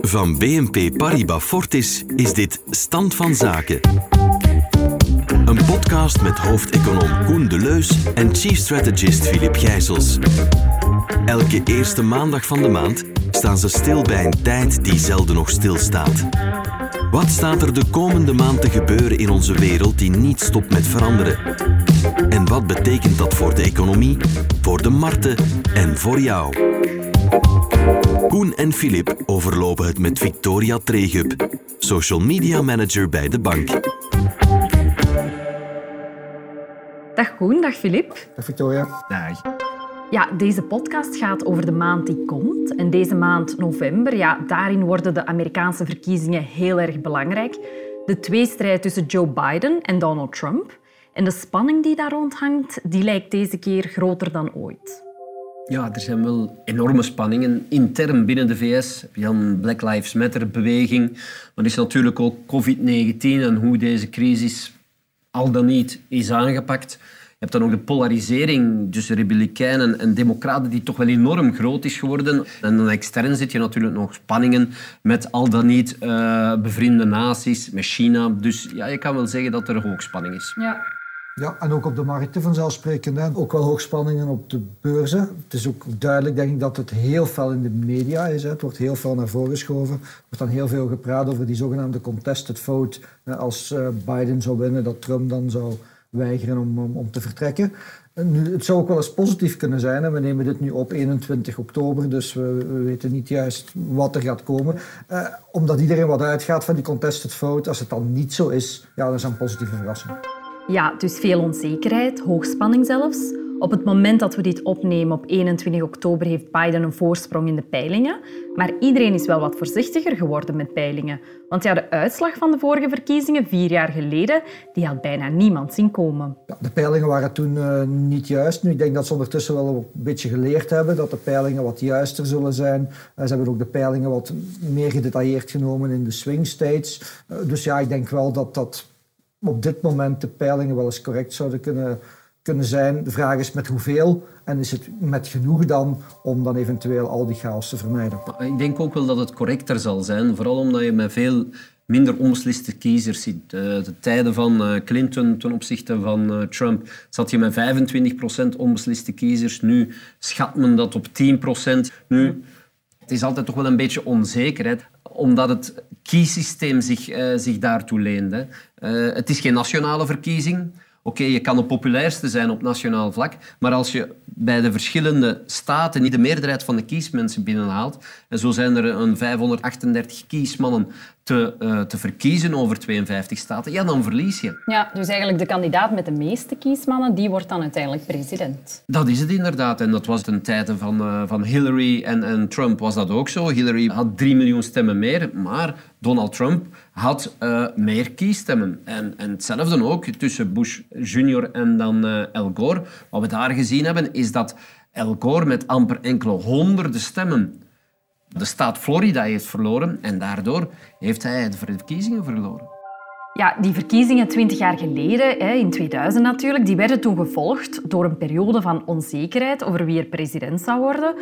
Van BNP Paribas Fortis is dit Stand van Zaken. Een podcast met hoofdeconoom Koen Deleus en chief strategist Filip Gijsels. Elke eerste maandag van de maand staan ze stil bij een tijd die zelden nog stilstaat. Wat staat er de komende maand te gebeuren in onze wereld die niet stopt met veranderen? En wat betekent dat voor de economie, voor de markten en voor jou? Koen en Filip overlopen het met Victoria Tregup, social media manager bij de bank. Dag Koen, dag Filip. Dag Victoria. Dag. Ja, deze podcast gaat over de maand die komt. En deze maand, november, ja, daarin worden de Amerikaanse verkiezingen heel erg belangrijk. De tweestrijd tussen Joe Biden en Donald Trump. En de spanning die daar rond hangt, die lijkt deze keer groter dan ooit. Ja, er zijn wel enorme spanningen. Intern binnen de VS een Black Lives Matter-beweging. Maar er is natuurlijk ook COVID-19 en hoe deze crisis al dan niet is aangepakt. Je hebt dan ook de polarisering tussen republikeinen en democraten die toch wel enorm groot is geworden. En dan extern zit je natuurlijk nog spanningen met al dan niet uh, bevriende naties, met China. Dus ja, je kan wel zeggen dat er hoogspanning is. Ja. Ja, en ook op de markten vanzelfsprekend. Hè. Ook wel hoogspanningen op de beurzen. Het is ook duidelijk, denk ik, dat het heel veel in de media is. Hè. Het wordt heel veel naar voren geschoven. Er wordt dan heel veel gepraat over die zogenaamde contested vote. Als uh, Biden zou winnen, dat Trump dan zou weigeren om, om, te vertrekken. Het zou ook wel eens positief kunnen zijn. We nemen dit nu op 21 oktober, dus we, we weten niet juist wat er gaat komen. Uh, omdat iedereen wat uitgaat van die contested vote. Als het dan niet zo is, ja, dan een positieve verrassing. Ja, dus veel onzekerheid, hoogspanning zelfs. Op het moment dat we dit opnemen, op 21 oktober, heeft Biden een voorsprong in de peilingen. Maar iedereen is wel wat voorzichtiger geworden met peilingen. Want ja, de uitslag van de vorige verkiezingen, vier jaar geleden, die had bijna niemand zien komen. Ja, de peilingen waren toen uh, niet juist. Nu, ik denk dat ze ondertussen wel een beetje geleerd hebben dat de peilingen wat juister zullen zijn. Uh, ze hebben ook de peilingen wat meer gedetailleerd genomen in de swing states. Uh, dus ja, ik denk wel dat dat op dit moment de peilingen wel eens correct zouden kunnen, kunnen zijn. De vraag is met hoeveel en is het met genoeg dan om dan eventueel al die chaos te vermijden. Ik denk ook wel dat het correcter zal zijn, vooral omdat je met veel minder onbesliste kiezers ziet. De tijden van Clinton ten opzichte van Trump zat je met 25% onbesliste kiezers. Nu schat men dat op 10%. Nu, het is altijd toch wel een beetje onzekerheid, omdat het kiesysteem zich, uh, zich daartoe leent. Hè. Uh, het is geen nationale verkiezing. Oké, okay, je kan de populairste zijn op nationaal vlak, maar als je bij de verschillende staten niet de meerderheid van de kiesmensen binnenhaalt, en zo zijn er een 538 kiesmannen te, uh, te verkiezen over 52 staten, ja, dan verlies je. Ja, dus eigenlijk de kandidaat met de meeste kiesmannen, die wordt dan uiteindelijk president. Dat is het inderdaad. En dat was ten tijde van, uh, van Hillary en, en Trump was dat ook zo. Hillary had 3 miljoen stemmen meer, maar Donald Trump had uh, meer kiesstemmen. En, en hetzelfde ook tussen Bush junior en dan uh, Al Gore. Wat we daar gezien hebben, is dat Al Gore met amper enkele honderden stemmen de staat Florida heeft verloren en daardoor heeft hij de verkiezingen verloren. Ja, die verkiezingen twintig jaar geleden, in 2000 natuurlijk, die werden toen gevolgd door een periode van onzekerheid over wie er president zou worden.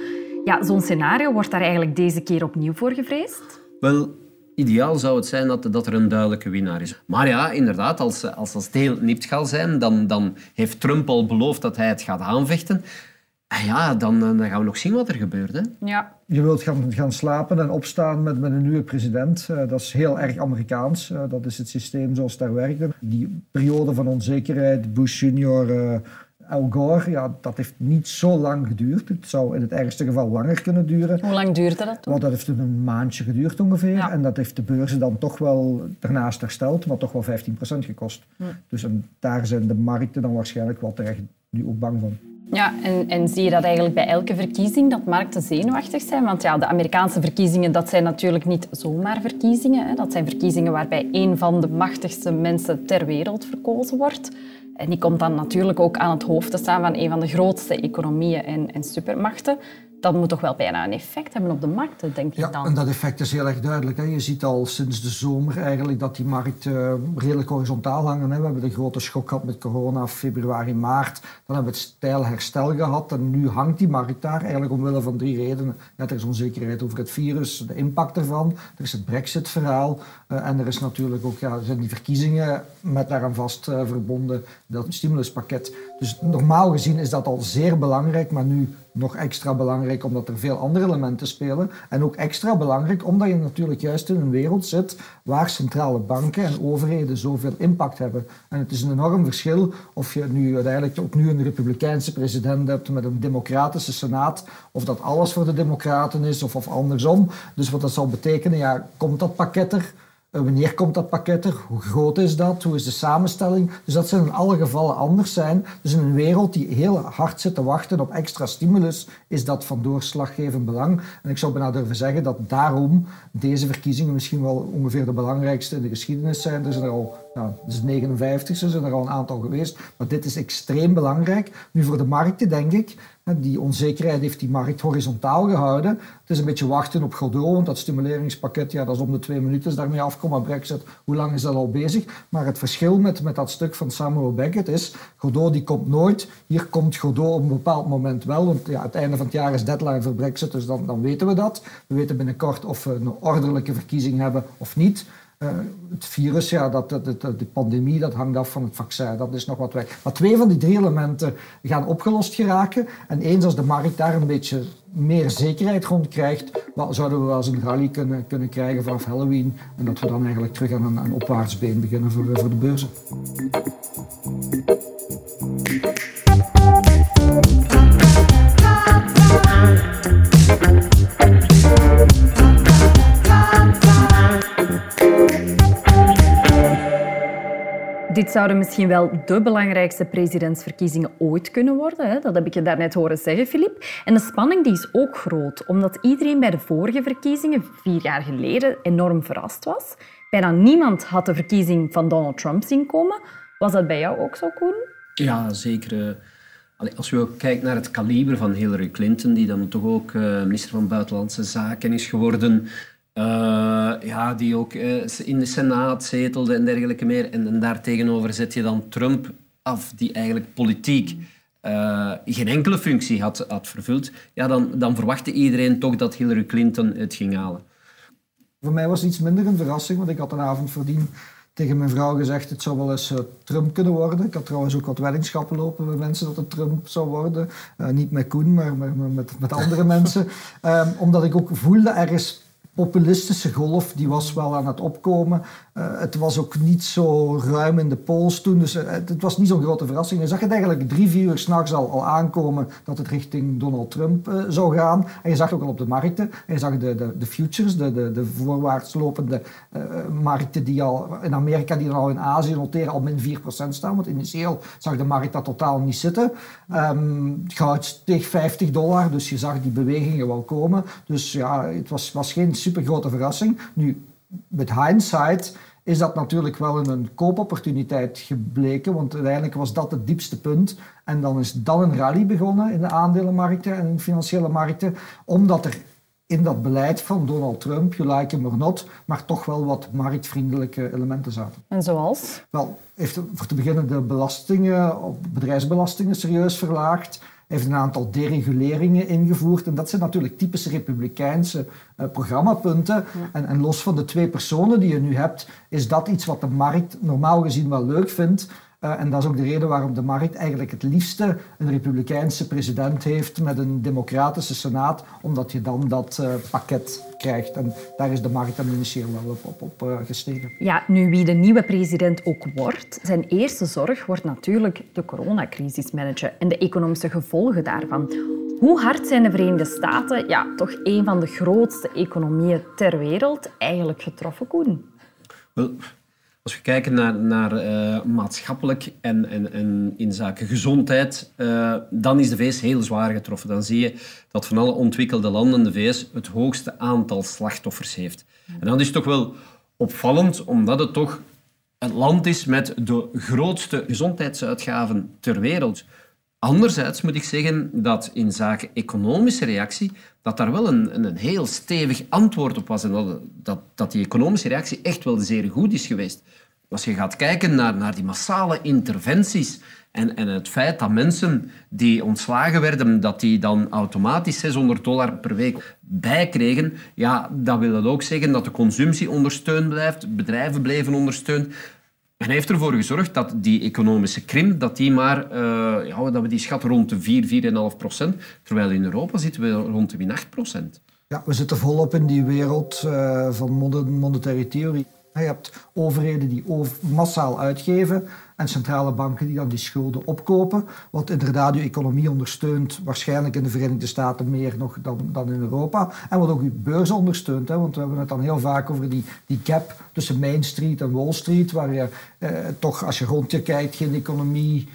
Ja, zo'n scenario wordt daar eigenlijk deze keer opnieuw voor gevreesd? Wel, ideaal zou het zijn dat, dat er een duidelijke winnaar is. Maar ja, inderdaad, als, als dat heel nipt gaat zijn, dan, dan heeft Trump al beloofd dat hij het gaat aanvechten. En ja, dan, dan gaan we nog zien wat er gebeurt. Hè? Ja. Je wilt gaan, gaan slapen en opstaan met, met een nieuwe president. Uh, dat is heel erg Amerikaans. Uh, dat is het systeem zoals het daar werkt. Die periode van onzekerheid, Bush junior, uh, Al Gore, ja, dat heeft niet zo lang geduurd. Het zou in het ergste geval langer kunnen duren. Hoe lang duurde dat toen? Want dat heeft een maandje geduurd ongeveer. Ja. En dat heeft de beurzen dan toch wel daarnaast hersteld, maar toch wel 15% gekost. Hm. Dus en daar zijn de markten dan waarschijnlijk wel terecht nu ook bang van. Ja, en, en zie je dat eigenlijk bij elke verkiezing, dat markten zenuwachtig zijn? Want ja, de Amerikaanse verkiezingen, dat zijn natuurlijk niet zomaar verkiezingen. Hè. Dat zijn verkiezingen waarbij een van de machtigste mensen ter wereld verkozen wordt. En die komt dan natuurlijk ook aan het hoofd te staan van een van de grootste economieën en, en supermachten. Dat moet toch wel bijna een effect hebben op de markten, denk ja, ik dan. en dat effect is heel erg duidelijk. Hè. Je ziet al sinds de zomer eigenlijk dat die markt uh, redelijk horizontaal hangen. Hè. We hebben de grote schok gehad met corona, februari, maart. Dan hebben we het stijl herstel gehad. En nu hangt die markt daar eigenlijk omwille van drie redenen. Ja, er is onzekerheid over het virus, de impact ervan. Er is het brexit-verhaal. Uh, en er is natuurlijk ook ja, zijn die verkiezingen met daaraan vast uh, verbonden dat stimuluspakket. Dus normaal gezien is dat al zeer belangrijk, maar nu nog extra belangrijk omdat er veel andere elementen spelen. En ook extra belangrijk omdat je natuurlijk juist in een wereld zit waar centrale banken en overheden zoveel impact hebben. En het is een enorm verschil of je nu uiteindelijk ook nu een republikeinse president hebt met een democratische senaat, of dat alles voor de democraten is of, of andersom. Dus wat dat zal betekenen, ja, komt dat pakket er? Eh, wanneer komt dat pakket er? Hoe groot is dat? Hoe is de samenstelling? Dus dat zal in alle gevallen anders zijn. Dus in een wereld die heel hard zit te wachten op extra stimulus, is dat van doorslaggevend belang. En ik zou bijna durven zeggen dat daarom deze verkiezingen misschien wel ongeveer de belangrijkste in de geschiedenis zijn. Er zijn er al, het is 59, er zijn er al een aantal geweest. Maar dit is extreem belangrijk. Nu voor de markten, denk ik, die onzekerheid heeft die markt horizontaal gehouden. Het is een beetje wachten op Godot, want dat stimuleringspakket, ja, dat is om de twee minuten daarmee afkomen. Brexit, hoe lang is dat al bezig? Maar het verschil met, met dat stuk van Samuel Beckett is, Godot die komt nooit. Hier komt Godot op een bepaald moment wel, want ja, het einde van het jaar is deadline voor Brexit, dus dan, dan weten we dat. We weten binnenkort of we een ordelijke verkiezing hebben of niet. Uh, het virus, ja, dat, dat, dat, de pandemie, dat hangt af van het vaccin. Dat is nog wat weg. Maar twee van die drie elementen gaan opgelost geraken. En eens als de markt daar een beetje meer zekerheid rond krijgt, zouden we wel eens een rally kunnen, kunnen krijgen vanaf Halloween. En dat we dan eigenlijk terug aan een, een opwaartsbeen beginnen voor, voor de beurzen. Dit zouden misschien wel de belangrijkste presidentsverkiezingen ooit kunnen worden. Hè? Dat heb ik je daarnet horen zeggen, Filip. En de spanning die is ook groot, omdat iedereen bij de vorige verkiezingen, vier jaar geleden, enorm verrast was. Bijna niemand had de verkiezing van Donald Trump zien komen. Was dat bij jou ook zo, Koen? Ja, zeker. Als je kijkt naar het kaliber van Hillary Clinton, die dan toch ook minister van Buitenlandse Zaken is geworden, uh, ja, die ook uh, in de Senaat zetelde en dergelijke meer. En, en daar tegenover zet je dan Trump af, die eigenlijk politiek uh, geen enkele functie had, had vervuld. Ja, dan, dan verwachtte iedereen toch dat Hillary Clinton het ging halen. Voor mij was het iets minder een verrassing, want ik had een avond voordien tegen mijn vrouw gezegd, het zou wel eens Trump kunnen worden. Ik had trouwens ook wat weddenschappen lopen met mensen dat het Trump zou worden. Niet met Koen, maar, met, met andere mensen. Um, omdat ik ook voelde, er is populistische golf die was wel aan het opkomen. Uh, het was ook niet zo ruim in de polls toen, dus uh, het, was niet zo'n grote verrassing. Je zag het eigenlijk drie, vier uur s'nachts al, al aankomen dat het richting Donald Trump uh, zou gaan. En je zag het ook al op de markten. En je zag de, de, de futures, de, de, de voorwaarts lopende markten die al in Amerika, die dan al in Azië noteren, al min 4% staan. Want initieel zag de markt dat totaal niet zitten. Um, goud steeg 50 dollar, dus je zag die bewegingen wel komen. Dus ja, het was, was geen super grote verrassing. Nu, met hindsight is dat natuurlijk wel een koopopportuniteit gebleken, want uiteindelijk was dat het diepste punt. En dan is dan een rally begonnen in de aandelenmarkten en in de financiële markten, omdat er in dat beleid van Donald Trump, you like him or not, maar toch wel wat marktvriendelijke elementen zaten. En zoals? Wel, heeft voor te beginnen de belastingen, bedrijfsbelastingen serieus verlaagd heeft een aantal dereguleringen ingevoerd. En dat zijn natuurlijk typische republikeinse uh, programmapunten. En, en, los van de twee personen die je nu hebt, is dat iets wat de markt normaal gezien wel leuk vindt. Uh, en dat is ook de reden waarom de markt eigenlijk het liefste een republikeinse president heeft met een democratische senaat, omdat je dan dat uh, pakket krijgt. En daar is de markt dan initieel wel op, op, op uh, gestegen. Ja, nu wie de nieuwe president ook wordt, zijn eerste zorg wordt natuurlijk de coronacrisis managen en de economische gevolgen daarvan. Hoe hard zijn de Verenigde Staten, ja, toch een van de grootste economieën ter wereld, eigenlijk getroffen, Koen? Wel, als we kijken naar, naar uh, maatschappelijk en, en, en in zaken gezondheid, uh, dan is de VS heel zwaar getroffen. Dan zie je dat van alle ontwikkelde landen de VS het hoogste aantal slachtoffers heeft. En dat is toch wel opvallend, omdat het toch het land is met de grootste gezondheidsuitgaven ter wereld. Anderzijds moet ik zeggen dat in zaken economische reactie, dat daar wel een, een heel stevig antwoord op was en dat, dat, die economische reactie echt wel zeer goed is geweest. Als je gaat kijken naar, naar die massale interventies en, en het feit dat mensen die ontslagen werden, dat die dan automatisch 600 dollar per week bijkregen, ja, dat wil dat ook zeggen dat de consumptie ondersteund blijft, bedrijven blijven ondersteund. En heeft ervoor gezorgd dat die economische krimp, dat, die maar, uh, ja, dat we die schatten rond de 4, 4,5 procent, terwijl in Europa zitten we rond de 8 procent. Ja, we zitten volop in die wereld uh, van monetaire theorie. Je hebt overheden die massaal uitgeven en centrale banken die dan die schulden opkopen. Wat inderdaad je economie ondersteunt, waarschijnlijk in de Verenigde Staten meer nog dan, dan in Europa. En wat ook je beurs ondersteunt. Hè, want we hebben het dan heel vaak over die, die gap tussen Main Street en Wall Street, waar je eh, toch als je rond je kijkt geen economie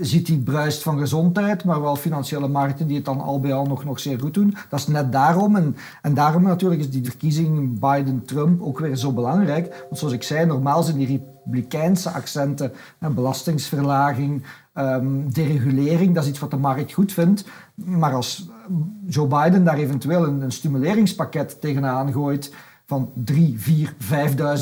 ziet die bruist van gezondheid, maar wel financiële markten die het dan al bij al nog, nog zeer goed doen. Dat is net daarom. En, en daarom natuurlijk is die verkiezing Biden-Trump ook weer zo belangrijk. Want zoals ik zei, normaal zijn die republikeinse accenten, belastingsverlaging, um, deregulering, dat is iets wat de markt goed vindt. Maar als Joe Biden daar eventueel een, een stimuleringspakket tegenaan gooit, van 3, 4,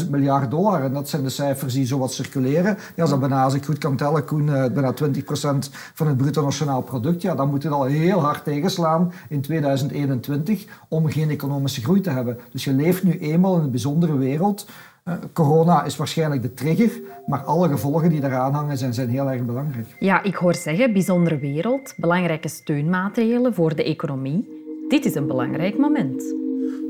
5.000 miljard dollar. En dat zijn de cijfers die zo wat circuleren. Ja, als dat bijna, als ik goed kan tellen, Koen, uh, bijna 20% van het bruto nationaal product, ja, dan moet het al heel hard tegenslaan in 2021 om geen economische groei te hebben. Dus je leeft nu eenmaal in een bijzondere wereld. Uh, corona is waarschijnlijk de trigger, maar alle gevolgen die daaraan hangen zijn, zijn heel erg belangrijk. Ja, ik hoor zeggen, bijzondere wereld, belangrijke steunmaatregelen voor de economie. Dit is een belangrijk moment.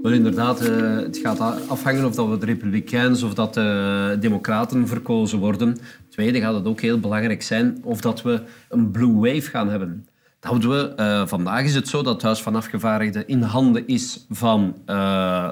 Wel inderdaad, eh, het gaat afhangen of dat we de Republikeins of dat de Democraten verkozen worden. Tweede gaat het ook heel belangrijk zijn of dat we een blue wave gaan hebben. Dat we, uh, vandaag is het zo dat het Huis van Afgevaardigden in handen is van,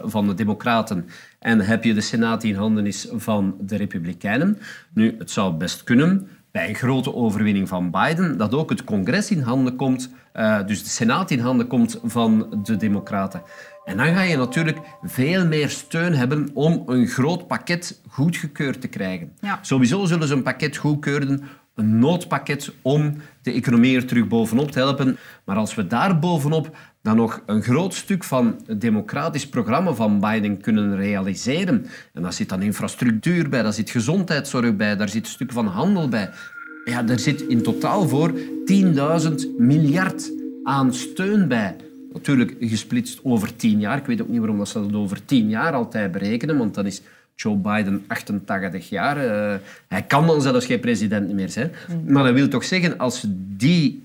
van de Democraten en heb je de Senaat in handen is van de Republikeinen. Nu, het zou best kunnen bij een grote overwinning van Biden dat ook het congres in handen komt, uh, dus de Senaat in handen komt van de Democraten. En dan ga je natuurlijk veel meer steun hebben om een groot pakket goedgekeurd te krijgen. Sowieso zullen ze een pakket goedkeuren, een noodpakket om de economie er terug bovenop te helpen. Maar als we daar bovenop dan nog een groot stuk van het democratisch programma van Biden kunnen realiseren, en daar zit dan infrastructuur bij, daar zit gezondheidszorg bij, daar zit een stuk van handel bij, ja, daar zit in totaal voor 10.000 miljard aan steun bij. Natuurlijk gesplitst over tien jaar. Ik weet ook niet waarom ze dat over tien jaar altijd berekenen, want dan is Joe Biden 88 jaar. Uh, hij kan dan zelfs geen president meer zijn. Maar dat wil toch zeggen, als die,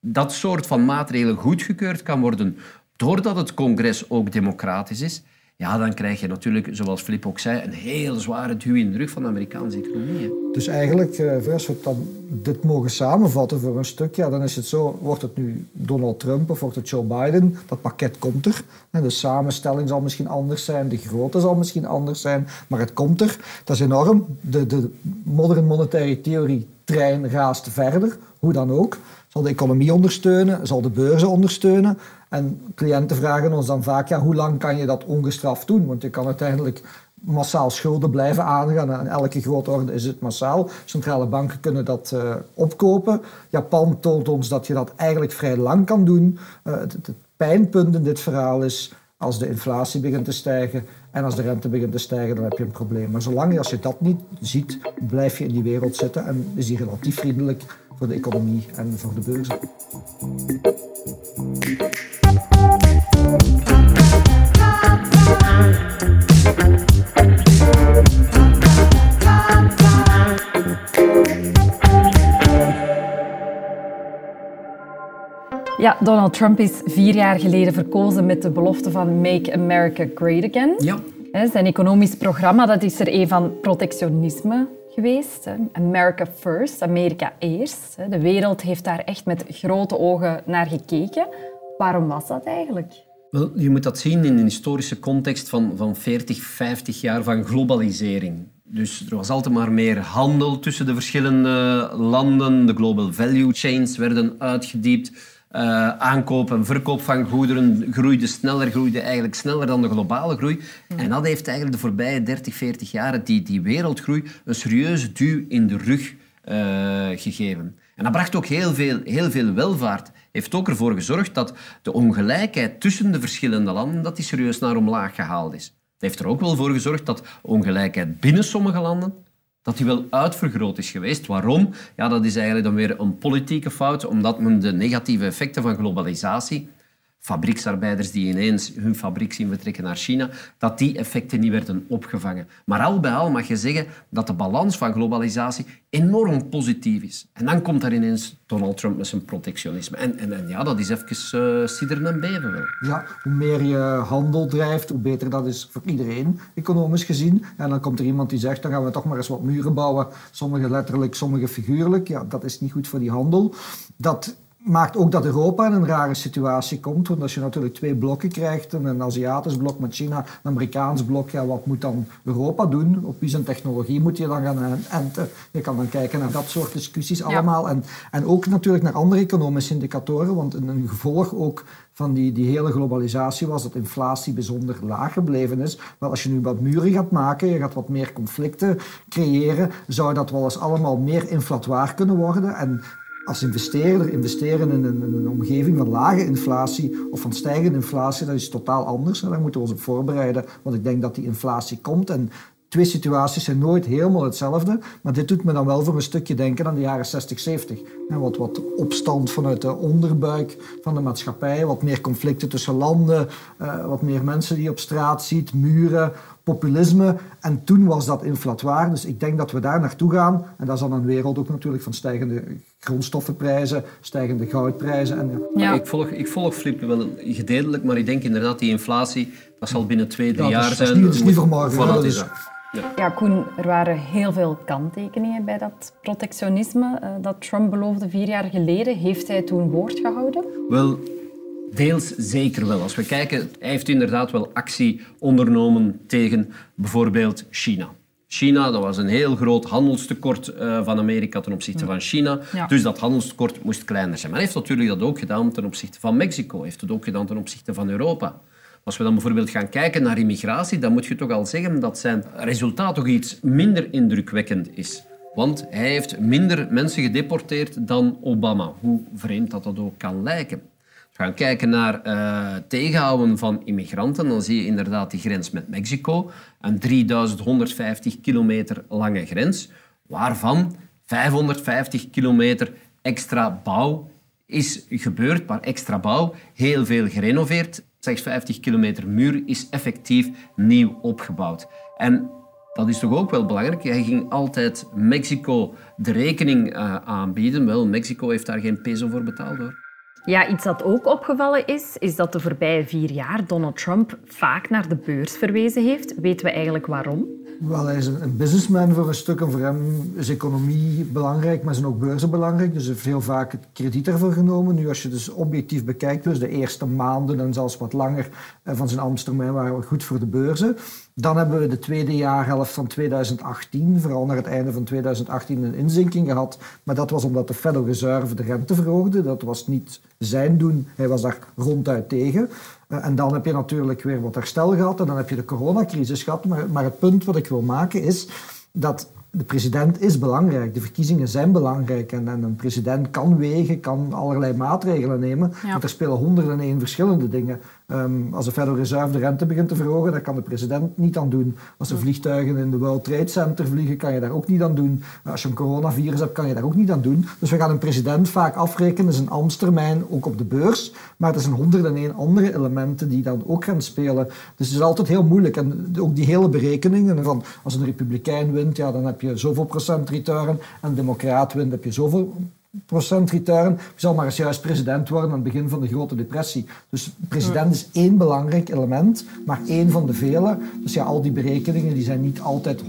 dat soort van maatregelen goedgekeurd kan worden doordat het congres ook democratisch is, ja, dan krijg je natuurlijk, zoals Flip ook zei, een heel zware duw in de rug van de Amerikaanse economie. Dus eigenlijk, eh, als we dan dit mogen samenvatten voor een stuk, ja, dan is het zo, wordt het nu Donald Trump of wordt het Joe Biden, dat pakket komt er. De samenstelling zal misschien anders zijn, de grootte zal misschien anders zijn, maar het komt er. Dat is enorm. De, de modern monetaire theorie trein raast verder, hoe dan ook. Zal de economie ondersteunen, zal de beurzen ondersteunen. En cliënten vragen ons dan vaak, ja, hoe lang kan je dat ongestraft doen? Want je kan uiteindelijk massaal schulden blijven aangaan. En elke grote orde is het massaal. Centrale banken kunnen dat uh, opkopen. Japan toont ons dat je dat eigenlijk vrij lang kan doen. Het, het, pijnpunt in dit verhaal is als de inflatie begint te stijgen en als de rente begint te stijgen, dan heb je een probleem. Maar zolang als je dat niet ziet, blijf je in die wereld zitten en is die relatief vriendelijk voor de economie en voor de beurzen. Ja, Donald Trump is vier jaar geleden verkozen met de belofte van Make America Great Again. Ja. Zijn economisch programma dat is er een van protectionisme geweest. America First, Amerika eerst. De wereld heeft daar echt met grote ogen naar gekeken. Waarom was dat eigenlijk? Wel, je moet dat zien in een historische context van, van 40, 50 jaar van globalisering. Dus er was altijd maar meer handel tussen de verschillende landen. De global value chains werden uitgediept. Uh, aankoop en verkoop van goederen groeide sneller, groeide eigenlijk sneller dan de globale groei. En dat heeft eigenlijk de voorbije 30, 40 jaar die, die wereldgroei een serieuze duw in de rug uh, gegeven. En dat bracht ook heel veel, heel veel welvaart. Heeft ook ervoor gezorgd dat de ongelijkheid tussen de verschillende landen dat die serieus naar omlaag gehaald is. Het heeft er ook wel voor gezorgd dat ongelijkheid binnen sommige landen dat die wel uitvergroot is geweest. Waarom? Ja, dat is eigenlijk dan weer een politieke fout, omdat men de negatieve effecten van globalisatie fabrieksarbeiders die ineens hun fabriek zien vertrekken naar China, dat die effecten niet werden opgevangen. Maar al bij al mag je zeggen dat de balans van globalisatie enorm positief is. En dan komt daar ineens Donald Trump met zijn protectionisme. En, en, en ja, dat is even uh, sidderen en beven wel. Ja, hoe meer je handel drijft, hoe beter dat is voor iedereen, economisch gezien. En dan komt er iemand die zegt, dan gaan we toch maar eens wat muren bouwen. Sommige letterlijk, sommige figuurlijk. Ja, dat is niet goed voor die handel. Dat maakt ook dat Europa in een rare situatie komt. Want als je natuurlijk twee blokken krijgt, een Aziatisch blok met China, een Amerikaans blok, ja, wat moet dan Europa doen? Op wie zijn technologie moet je dan gaan enten? Je kan dan kijken naar dat soort discussies allemaal. En, en ook natuurlijk naar andere economische indicatoren, want een gevolg ook van die, die hele globalisatie was dat inflatie bijzonder laag gebleven is. Maar als je nu wat muren gaat maken, je gaat wat meer conflicten creëren, zou dat wel eens allemaal meer inflatoir kunnen worden. En als investeerder investeren in een, omgeving van lage inflatie of van stijgende inflatie, dat is totaal anders. En daar moeten we ons op voorbereiden, want ik denk dat die inflatie komt. En twee situaties zijn nooit helemaal hetzelfde, maar dit doet me dan wel voor een stukje denken aan de jaren 60, 70. Wat, wat opstand vanuit de onderbuik van de maatschappij, wat meer conflicten tussen landen, uh, wat meer mensen die je op straat ziet, muren, populisme. En toen was dat inflatoir. Dus ik denk dat we daar naartoe gaan. En dat is dan een wereld ook natuurlijk van stijgende grondstoffenprijzen, stijgende goudprijzen. En, ja. Ik, volg, ik volg Flip wel gedeeltelijk, maar ik denk inderdaad die inflatie, dat zal binnen twee, drie jaar zijn. Dat is niet, voor morgen. Dus- ja. ja, Koen, er waren heel veel kanttekeningen bij dat protectionisme uh, dat Trump beloofde vier jaar geleden. Heeft hij toen woord gehouden? Wel, Deels zeker wel. Als we kijken, hij heeft inderdaad wel actie ondernomen tegen bijvoorbeeld China. China, dat was een heel groot handelstekort uh, van Amerika ten opzichte van China. Dus dat handelstekort moest kleiner zijn. Maar hij heeft natuurlijk dat ook gedaan ten opzichte van Mexico. Hij heeft het ook gedaan ten opzichte van Europa. Als we dan bijvoorbeeld gaan kijken naar immigratie, dan moet je toch al zeggen dat zijn resultaat toch iets minder indrukwekkend is. Want hij heeft minder mensen gedeporteerd dan Obama. Hoe vreemd dat dat ook kan lijken gaan kijken naar uh, tegenhouden van immigranten, dan zie je inderdaad die grens met Mexico. Een 3150 kilometer lange grens, waarvan 550 kilometer extra bouw is gebeurd, maar extra bouw, heel veel gerenoveerd. Slechts 50 kilometer muur is effectief nieuw opgebouwd. En dat is toch ook wel belangrijk. Hij ging altijd Mexico de rekening uh, aanbieden. Wel, Mexico heeft daar geen peso voor betaald hoor. Ja, iets dat ook opgevallen is, is dat de voorbije vier jaar Donald Trump vaak naar de beurs verwezen heeft. Weten we eigenlijk waarom? Wel, hij is een businessman voor een stuk en voor hem is economie belangrijk, maar zijn ook beurzen belangrijk. Dus hij heeft heel vaak het krediet ervoor genomen. Nu, als je dus objectief bekijkt, dus de eerste maanden en zelfs wat langer eh, van zijn ambtstermijn waren goed voor de beurzen. Dan hebben we de tweede jaarhelft van 2018, vooral naar het einde van 2018, een inzinking gehad. Maar dat was omdat de Federal Reserve de rente verhoogde. Dat was niet zijn doen, hij was daar ronduit tegen. Eh, en dan heb je natuurlijk weer wat herstel gehad en dan heb je de coronacrisis gehad. Maar, maar het punt wat ik wil maken is dat de president is belangrijk, de verkiezingen zijn belangrijk en, en een president kan wegen, kan allerlei maatregelen nemen, want er spelen honderden en één verschillende dingen. Um, als de Federal Reserve de rente begint te verhogen, daar kan de president niet aan doen. Als er vliegtuigen in de World Trade Center vliegen, kan je daar ook niet aan doen. Als je een coronavirus hebt, kan je daar ook niet aan doen. Dus we gaan een president vaak afrekenen, zijn ambtstermijn, ook op de beurs. Maar er zijn 101 andere elementen die dan ook gaan spelen. Dus het is altijd heel moeilijk. En ook die hele berekeningen van als een republikein wint, ja, dan heb je zoveel procent return. En een democraat wint, heb je zoveel procent return. Je zal maar eens juist president worden aan het begin van de grote depressie. Dus president is één belangrijk element, maar één van de vele. Dus ja, al die berekeningen die zijn niet altijd 100%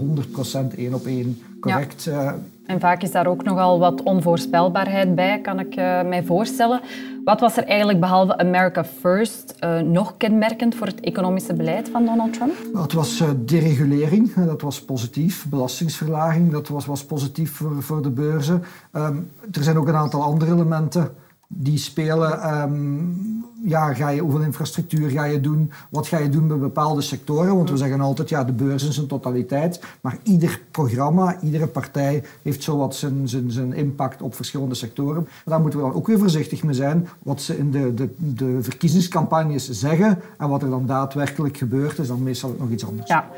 één op één correct. Ja. Eh, en vaak is daar ook nogal wat onvoorspelbaarheid bij, kan ik uh, mij voorstellen. Wat was er eigenlijk behalve America First uh, nog kenmerkend voor het economische beleid van Donald Trump? Nou, het was uh, deregulering, dat was positief. Belastingsverlaging, dat was, was positief voor, voor de beurzen. Um, er zijn ook een aantal andere elementen die spelen. ehm, ja, ga je, hoeveel infrastructuur ga je doen? Wat ga je doen met bepaalde sectoren? Want we zeggen altijd, ja, de beurs in zijn totaliteit. Maar ieder programma, iedere partij heeft zowat zijn, zijn, zijn impact op verschillende sectoren. Daar moeten we dan ook weer voorzichtig mee zijn. Wat ze in de, de, de verkiezingscampagnes zeggen en wat er dan daadwerkelijk gebeurt, is dan meestal nog iets anders. Ja.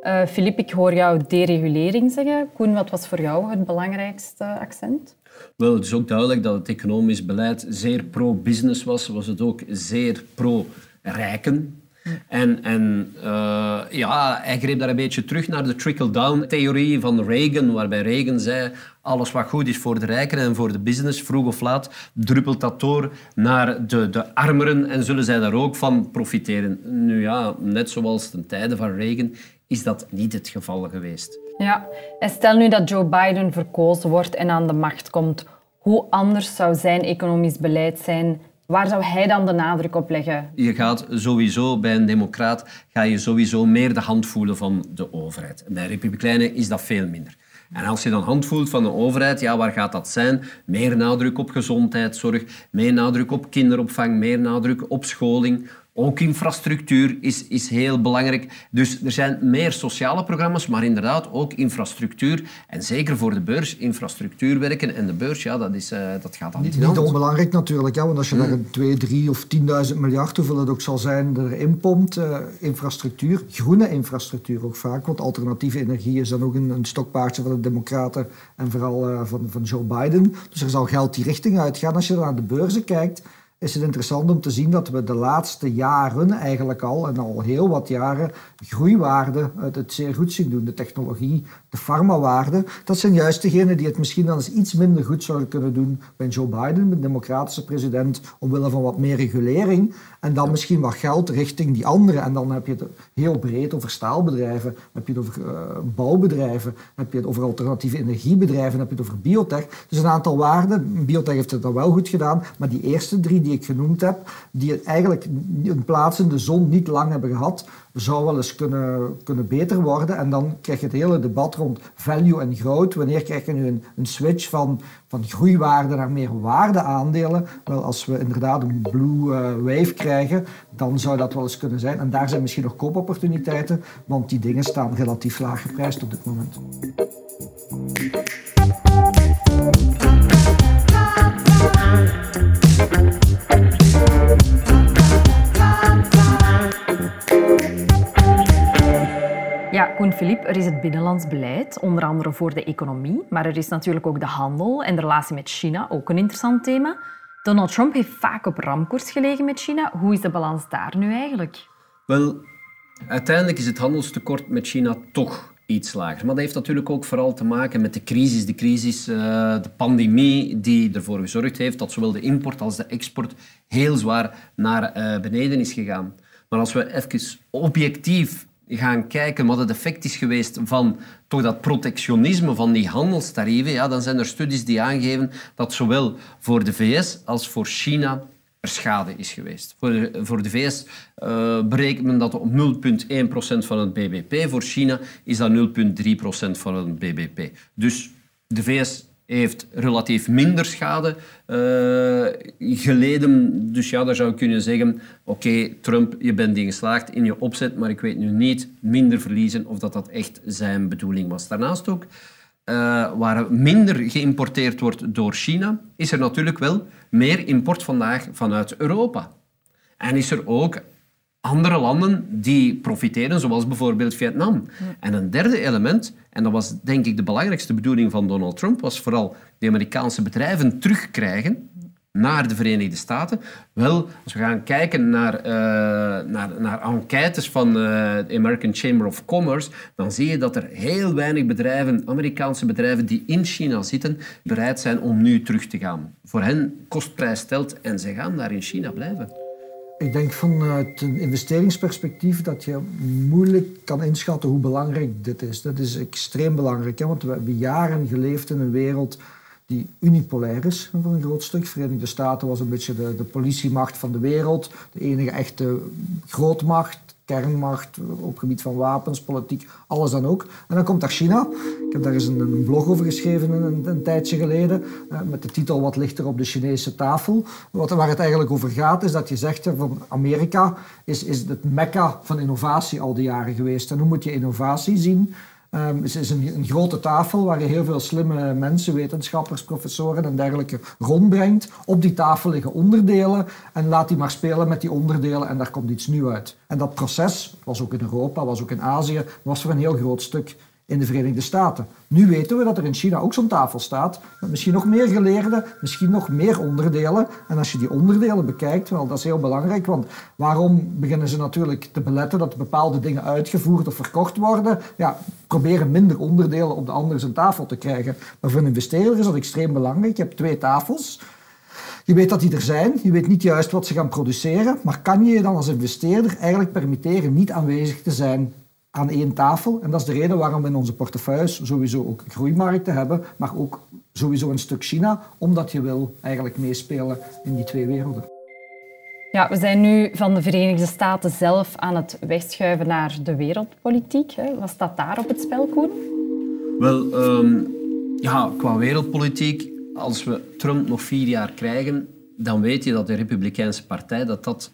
Eh Filip, ik hoor jou deregulering zeggen. Koen, wat was voor jou het belangrijkste accent? Wel, het is ook duidelijk dat het economisch beleid zeer pro-business was. Was het ook zeer pro-rijken. En, en eh, ja, hij greep daar een beetje terug naar de trickle-down-theorie van Reagan, waarbij Reagan zei alles wat goed is voor de rijken en voor de business, vroeg of laat, druppelt dat door naar de, de armeren en zullen zij daar ook van profiteren. Nu ja, net zoals ten tijde van Reagan is dat niet het geval geweest. Ja, en stel nu dat Joe Biden verkozen wordt en aan de macht komt. Hoe anders zou zijn economisch beleid zijn? Waar zou hij dan de nadruk op leggen? Je gaat sowieso bij een democraat ga je sowieso meer de hand voelen van de overheid. Bij republikeinen is dat veel minder. En als je dan hand voelt van de overheid, ja, waar gaat dat zijn? Meer nadruk op gezondheidszorg, meer nadruk op kinderopvang, meer nadruk op scholing. Ook infrastructuur is, is heel belangrijk. Dus er zijn meer sociale programma's, maar inderdaad ook infrastructuur. En zeker voor de beurs, infrastructuur werken. En de beurs, ja, dat, is, eh, dat gaat dan niet Niet onbelangrijk natuurlijk, hè, want als je daar een 2, 3 of 10.000 miljard, hoeveel het ook zal zijn, erin pompt, eh, infrastructuur, groene infrastructuur ook vaak, want alternatieve energie is dan ook een, een stokpaardje van de democraten en vooral eh, van, van Joe Biden. Dus er zal geld die richting uitgaan. Als je naar de beurzen kijkt, is het interessant om te zien dat we de laatste jaren eigenlijk al, en al heel wat jaren, groeiwaarden het, het zeer goed zien doen. De technologie, de farmawaarden, dat zijn juist degenen die het misschien dan eens iets minder goed zouden kunnen doen bij Joe Biden, de democratische president, omwille van wat meer regulering. En dan misschien wat geld richting die anderen. En dan heb je het heel breed over staalbedrijven, heb je het over eh, bouwbedrijven, heb je het over alternatieve energiebedrijven, heb je het over biotech. Dus een aantal waarden. Biotech heeft het dan wel goed gedaan, maar die eerste drie die ik genoemd heb, die eigenlijk een plaats in de zon niet lang hebben gehad, zou wel eens kunnen, kunnen beter worden. En dan krijg je het hele debat rond value en growth. Wanneer krijg je nu een, switch van, van groeiwaarde naar meer waardeaandelen? Wel, als we inderdaad een blue eh, wave krijgen, dan zou dat wel eens kunnen zijn. En daar zijn misschien nog koopopportuniteiten, want die dingen staan relatief laag geprijsd op dit moment. Filip, er is het binnenlands beleid, onder andere voor de economie. Maar er is natuurlijk ook de handel en de relatie met China, ook een interessant thema. Donald Trump heeft vaak op ramkoers gelegen met China. Hoe is de balans daar nu eigenlijk? Wel, uiteindelijk is het handelstekort met China toch iets lager. Maar dat heeft natuurlijk ook vooral te maken met de crisis. De crisis, eh, de pandemie die ervoor gezorgd heeft dat zowel de import als de export heel zwaar naar eh, beneden is gegaan. Maar als we even objectief gaan kijken wat het effect is geweest van toch dat protectionisme van die handelstarieven, ja, dan zijn er studies die aangeven dat zowel voor de VS als voor China er schade is geweest. Voor de, voor de VS uh, berekent men dat op 0,1% van het bbp. Voor China is dat 0,3% van het bbp. Dus de VS heeft relatief minder schade uh, geleden. Dus ja, daar zou ik kunnen zeggen, oké, Trump, je bent in geslaagd in je opzet, maar ik weet nu niet minder verliezen of dat dat echt zijn bedoeling was. Daarnaast ook, uh, waar minder geïmporteerd wordt door China, is er natuurlijk wel meer import vandaag vanuit Europa. En is er ook andere landen die profiteren, zoals bijvoorbeeld Vietnam. En een derde element, en dat was denk ik de belangrijkste bedoeling van Donald Trump, was vooral de Amerikaanse bedrijven terugkrijgen naar de Verenigde Staten. Wel, als we gaan kijken naar, uh, naar, naar enquêtes van uh, de American Chamber of Commerce, dan zie je dat er heel weinig bedrijven, Amerikaanse bedrijven die in China zitten, bereid zijn om nu terug te gaan. Voor hen kostprijs stelt en ze gaan daar in China blijven. Ik denk vanuit een investeringsperspectief dat je moeilijk kan inschatten hoe belangrijk dit is. Dat is extreem belangrijk, hè? want we hebben jaren geleefd in een wereld die unipolair is voor een groot stuk. De Verenigde Staten was een beetje de, de politiemacht van de wereld, de enige echte grootmacht. Kernmacht, op gebied van wapens, politiek, alles dan ook. En dan komt daar China. Ik heb daar eens een, blog over geschreven een, een tijdje geleden, eh, met de titel Wat ligt er op de Chinese tafel? Wat, waar het eigenlijk over gaat, is dat je zegt van Amerika is, is het mekka van innovatie al die jaren geweest. En hoe moet je innovatie zien? Het is een, een, grote tafel waar je heel veel slimme mensen, wetenschappers, professoren en dergelijke rondbrengt. Op die tafel liggen onderdelen en laat die maar spelen met die onderdelen en daar komt iets nieuws uit. En dat proces was ook in Europa, was ook in Azië, was voor een heel groot stuk in de Verenigde Staten. Nu weten we dat er in China ook zo'n tafel staat, met misschien nog meer geleerden, misschien nog meer onderdelen. En als je die onderdelen bekijkt, wel, dat is heel belangrijk, want waarom beginnen ze natuurlijk te beletten dat bepaalde dingen uitgevoerd of verkocht worden? Ja, proberen minder onderdelen op de andere zijn tafel te krijgen. Maar voor een investeerder is dat extreem belangrijk. Je hebt twee tafels. Je weet dat die er zijn, je weet niet juist wat ze gaan produceren, maar kan je je dan als investeerder eigenlijk permitteren niet aanwezig te zijn aan één tafel. En dat is de reden waarom we in onze portefeuilles sowieso ook groeimarkten hebben, maar ook sowieso een stuk China, omdat je wil eigenlijk meespelen in die twee werelden. Ja, we zijn nu van de Verenigde Staten zelf aan het wegschuiven naar de wereldpolitiek. Wat staat daar op het spel, Koen? Wel, ehm, ja, qua wereldpolitiek, als we Trump nog vier jaar krijgen, dan weet je dat de Republikeinse Partij dat dat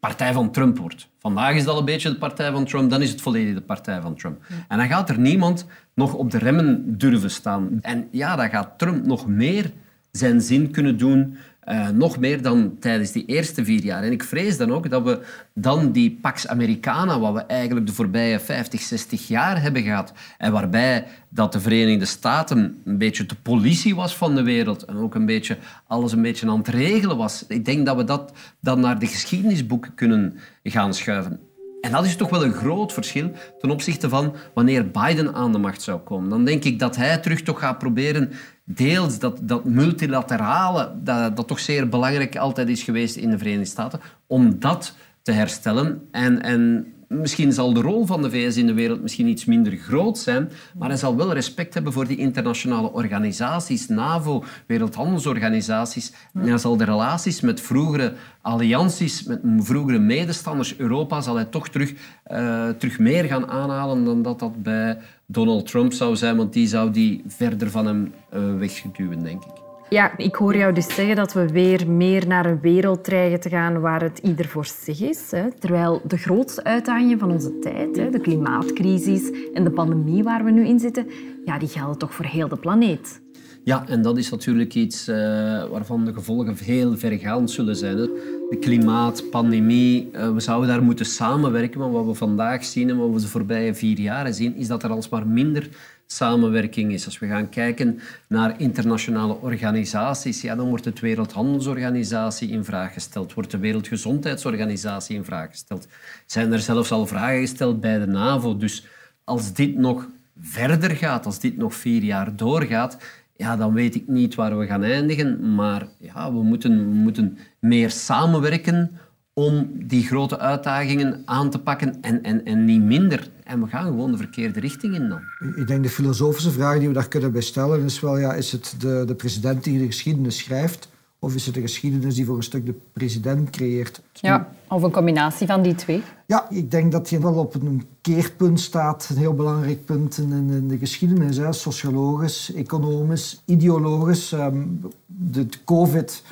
partij van Trump wordt. Vandaag is dat een beetje de partij van Trump, dan is het volledig de partij van Trump. En dan gaat er niemand nog op de remmen durven staan. En ja, dan gaat Trump nog meer zijn zin kunnen doen uh, nog meer dan tijdens die eerste vier jaar. En ik vrees dan ook dat we dan die Pax Americana, wat we eigenlijk de voorbije 50, 60 jaar hebben gehad, en waarbij dat de Verenigde Staten een beetje de politie was van de wereld en ook een beetje alles een beetje aan het regelen was. Ik denk dat we dat dan naar de geschiedenisboeken kunnen gaan schuiven. En dat is toch wel een groot verschil ten opzichte van wanneer Biden aan de macht zou komen. Dan denk ik dat hij terug toch gaat proberen deels dat, dat multilaterale, dat, dat toch zeer belangrijk altijd is geweest in de Verenigde Staten, om dat te herstellen. En, en misschien zal de rol van de VS in de wereld misschien iets minder groot zijn, maar hij zal wel respect hebben voor die internationale organisaties, NAVO, wereldhandelsorganisaties. En hij zal de relaties met vroegere allianties, met vroegere medestanders, Europa, zal hij toch terug, uh, terug meer gaan aanhalen dan dat dat bij Donald Trump zou zijn, want die zou die verder van hem uh, wegduwen, denk ik. Ja, ik hoor jou dus zeggen dat we weer meer naar een wereld dreigen te gaan waar het ieder voor zich is. Hè. Terwijl de grootste uitdagingen van onze tijd, hè, de klimaatcrisis en de pandemie waar we nu in zitten, ja, die gelden toch voor heel de planeet. Ja, en dat is natuurlijk iets uh, waarvan de gevolgen heel vergaand zullen zijn. Hè. De klimaat, pandemie, uh, we zouden daar moeten samenwerken. Maar wat we vandaag zien en wat we de voorbije vier jaren zien, is dat er alsmaar minder samenwerking is. Als we gaan kijken naar internationale organisaties, ja, dan wordt het Wereldhandelsorganisatie in vraag gesteld, wordt de Wereldgezondheidsorganisatie in vraag gesteld. Zijn er zelfs al vragen gesteld bij de NAVO. Dus als dit nog verder gaat, als dit nog vier jaar doorgaat, ja, dan weet ik niet waar we gaan eindigen. Maar ja, we moeten, we moeten meer samenwerken om die grote uitdagingen aan te pakken en, en, en niet minder. En we gaan gewoon de verkeerde richting in dan. Ik denk de filosofische vraag die we daar kunnen bij stellen is wel, ja, is het de, de president die de geschiedenis schrijft of is het de geschiedenis die voor een stuk de president creëert? Ja, of een combinatie van die twee. Ja, ik denk dat je wel op een keerpunt staat, een heel belangrijk punt in, in de geschiedenis. Hè. Sociologisch, economisch, ideologisch. Um, de COVID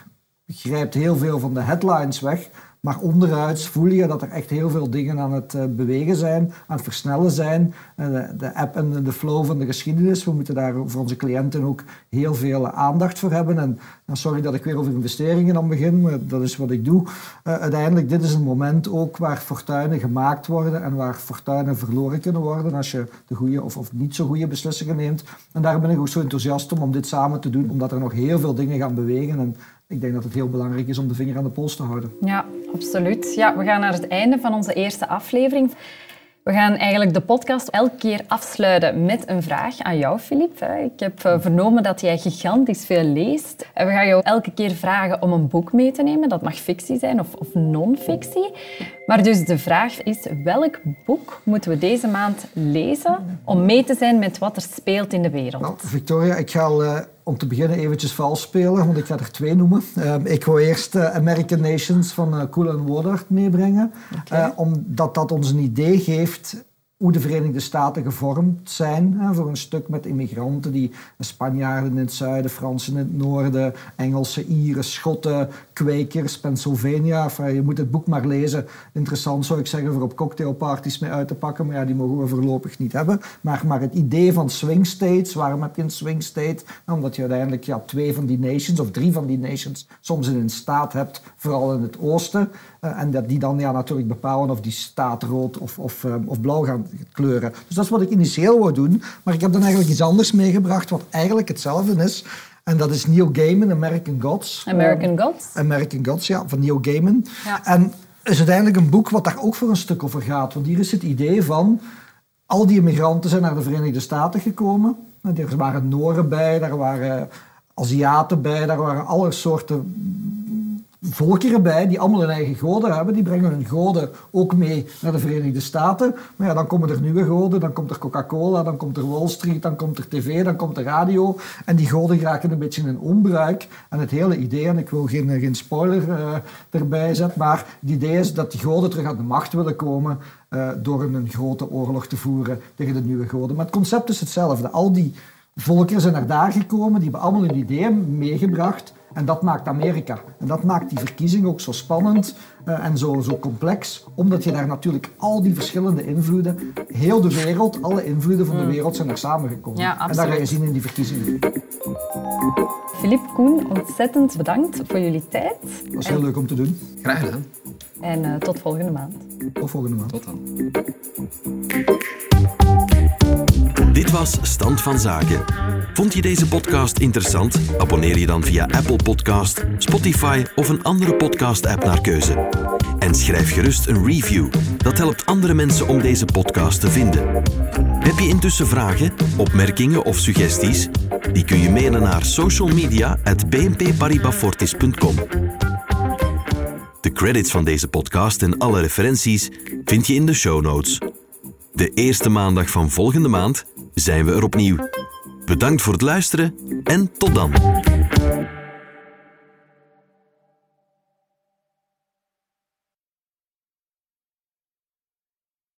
grijpt heel veel van de headlines weg. Maar onderuit voel je dat er echt heel veel dingen aan het eh, bewegen zijn, aan het versnellen zijn. Eh, de app en de flow van de geschiedenis, we moeten daar voor onze cliënten ook heel veel aandacht voor hebben. En sorry dat ik weer over investeringen dan begin, maar dat is wat ik doe. Uiteindelijk, dit is een moment ook waar fortuinen gemaakt worden en waar fortuinen verloren kunnen worden als je de goede of, of niet zo goede beslissingen neemt. En daar ben ik ook zo enthousiast om, om dit samen te doen, omdat er nog heel veel dingen gaan bewegen. En ik denk dat het heel belangrijk is om de vinger aan de pols te houden. Ja, absoluut. Ja, we gaan naar het einde van onze eerste aflevering. We gaan eigenlijk de podcast elke keer afsluiten met een vraag aan jou, Filip. Ik heb eh, vernomen dat jij gigantisch veel leest. En we gaan jou elke keer vragen om een boek mee te nemen. Dat mag fictie zijn of, of non-fictie. Maar dus de vraag is, welk boek moeten we deze maand lezen om mee te zijn met wat er speelt in de wereld? Nou, Victoria, ik ga al... Uh om te beginnen eventjes vals spelen, want ik ga er twee noemen. Ehm, ik wil eerst uh, American Nations van uh, Cool and Woodard meebrengen, okay. omdat dat ons een idee geeft hoe de Verenigde Staten gevormd zijn. Hè, voor een stuk met immigranten, die Spanjaarden in het zuiden, Fransen in het noorden, Engelse, Ieren, Schotten, Kwekers, Pennsylvania. Je moet het boek maar lezen. Interessant zou ik zeggen voor op cocktailparties mee uit te pakken, maar ja, die mogen we voorlopig niet hebben. Maar, maar het idee van swing states, waarom heb je een swing state? Nou, omdat je uiteindelijk ja, twee van die nations, of drie van die nations, soms in een staat hebt, vooral in het oosten. Uh, en dat die dan ja, natuurlijk bepalen of die staat rood of, of, um, of blauw gaan kleuren. Dus dat is wat ik initieel wou doen. Maar ik heb dan eigenlijk iets anders meegebracht, wat eigenlijk hetzelfde is. En dat is Neil Gaiman, American Gods. American Gods? American Gods, ja, van Neil Gaiman. Ja. En is uiteindelijk een boek wat daar ook voor een stuk over gaat. Want hier is het idee van... Al die immigranten zijn naar de Verenigde Staten gekomen. Er waren Noren bij, daar waren Aziaten bij, daar waren alle soorten volkeren bij die allemaal hun eigen goden hebben. Die brengen hun goden ook mee naar de Verenigde Staten. Maar ja, dan komen er nieuwe goden, dan komt er Coca-Cola, dan komt er Wall Street, dan komt er tv, dan komt er radio. En die goden raken een beetje in onbruik. En het hele idee, en ik wil geen, geen spoiler uh, erbij zetten, maar het idee is dat die goden terug aan de macht willen komen uh, door een grote oorlog te voeren tegen de nieuwe goden. Maar het concept is hetzelfde. Al die volkeren zijn naar daar gekomen, die hebben allemaal hun ideeën meegebracht. En dat maakt Amerika. En dat maakt die verkiezing ook zo spannend uh, en zo, zo complex, omdat je daar natuurlijk al die verschillende invloeden, heel de wereld, alle invloeden van de mm. wereld zijn daar samengekomen. Ja, en dat ga je zien in die verkiezingen. Filip, Koen, ontzettend bedankt voor jullie tijd. Dat was heel en... leuk om te doen. Graag gedaan. En uh, tot volgende maand. Tot volgende maand. Tot dan. Dit was Stand van Zaken. Vond je deze podcast interessant? Abonneer je dan via Apple Podcast, Spotify of een andere podcast-app naar keuze. En schrijf gerust een review. Dat helpt andere mensen om deze podcast te vinden. Heb je intussen vragen, opmerkingen of suggesties? Die kun je mailen naar socialmedia.bnpparibafortis.com. De credits van deze podcast en alle referenties vind je in de show notes. De eerste maandag van volgende maand zijn we er opnieuw. Bedankt voor het luisteren en tot dan.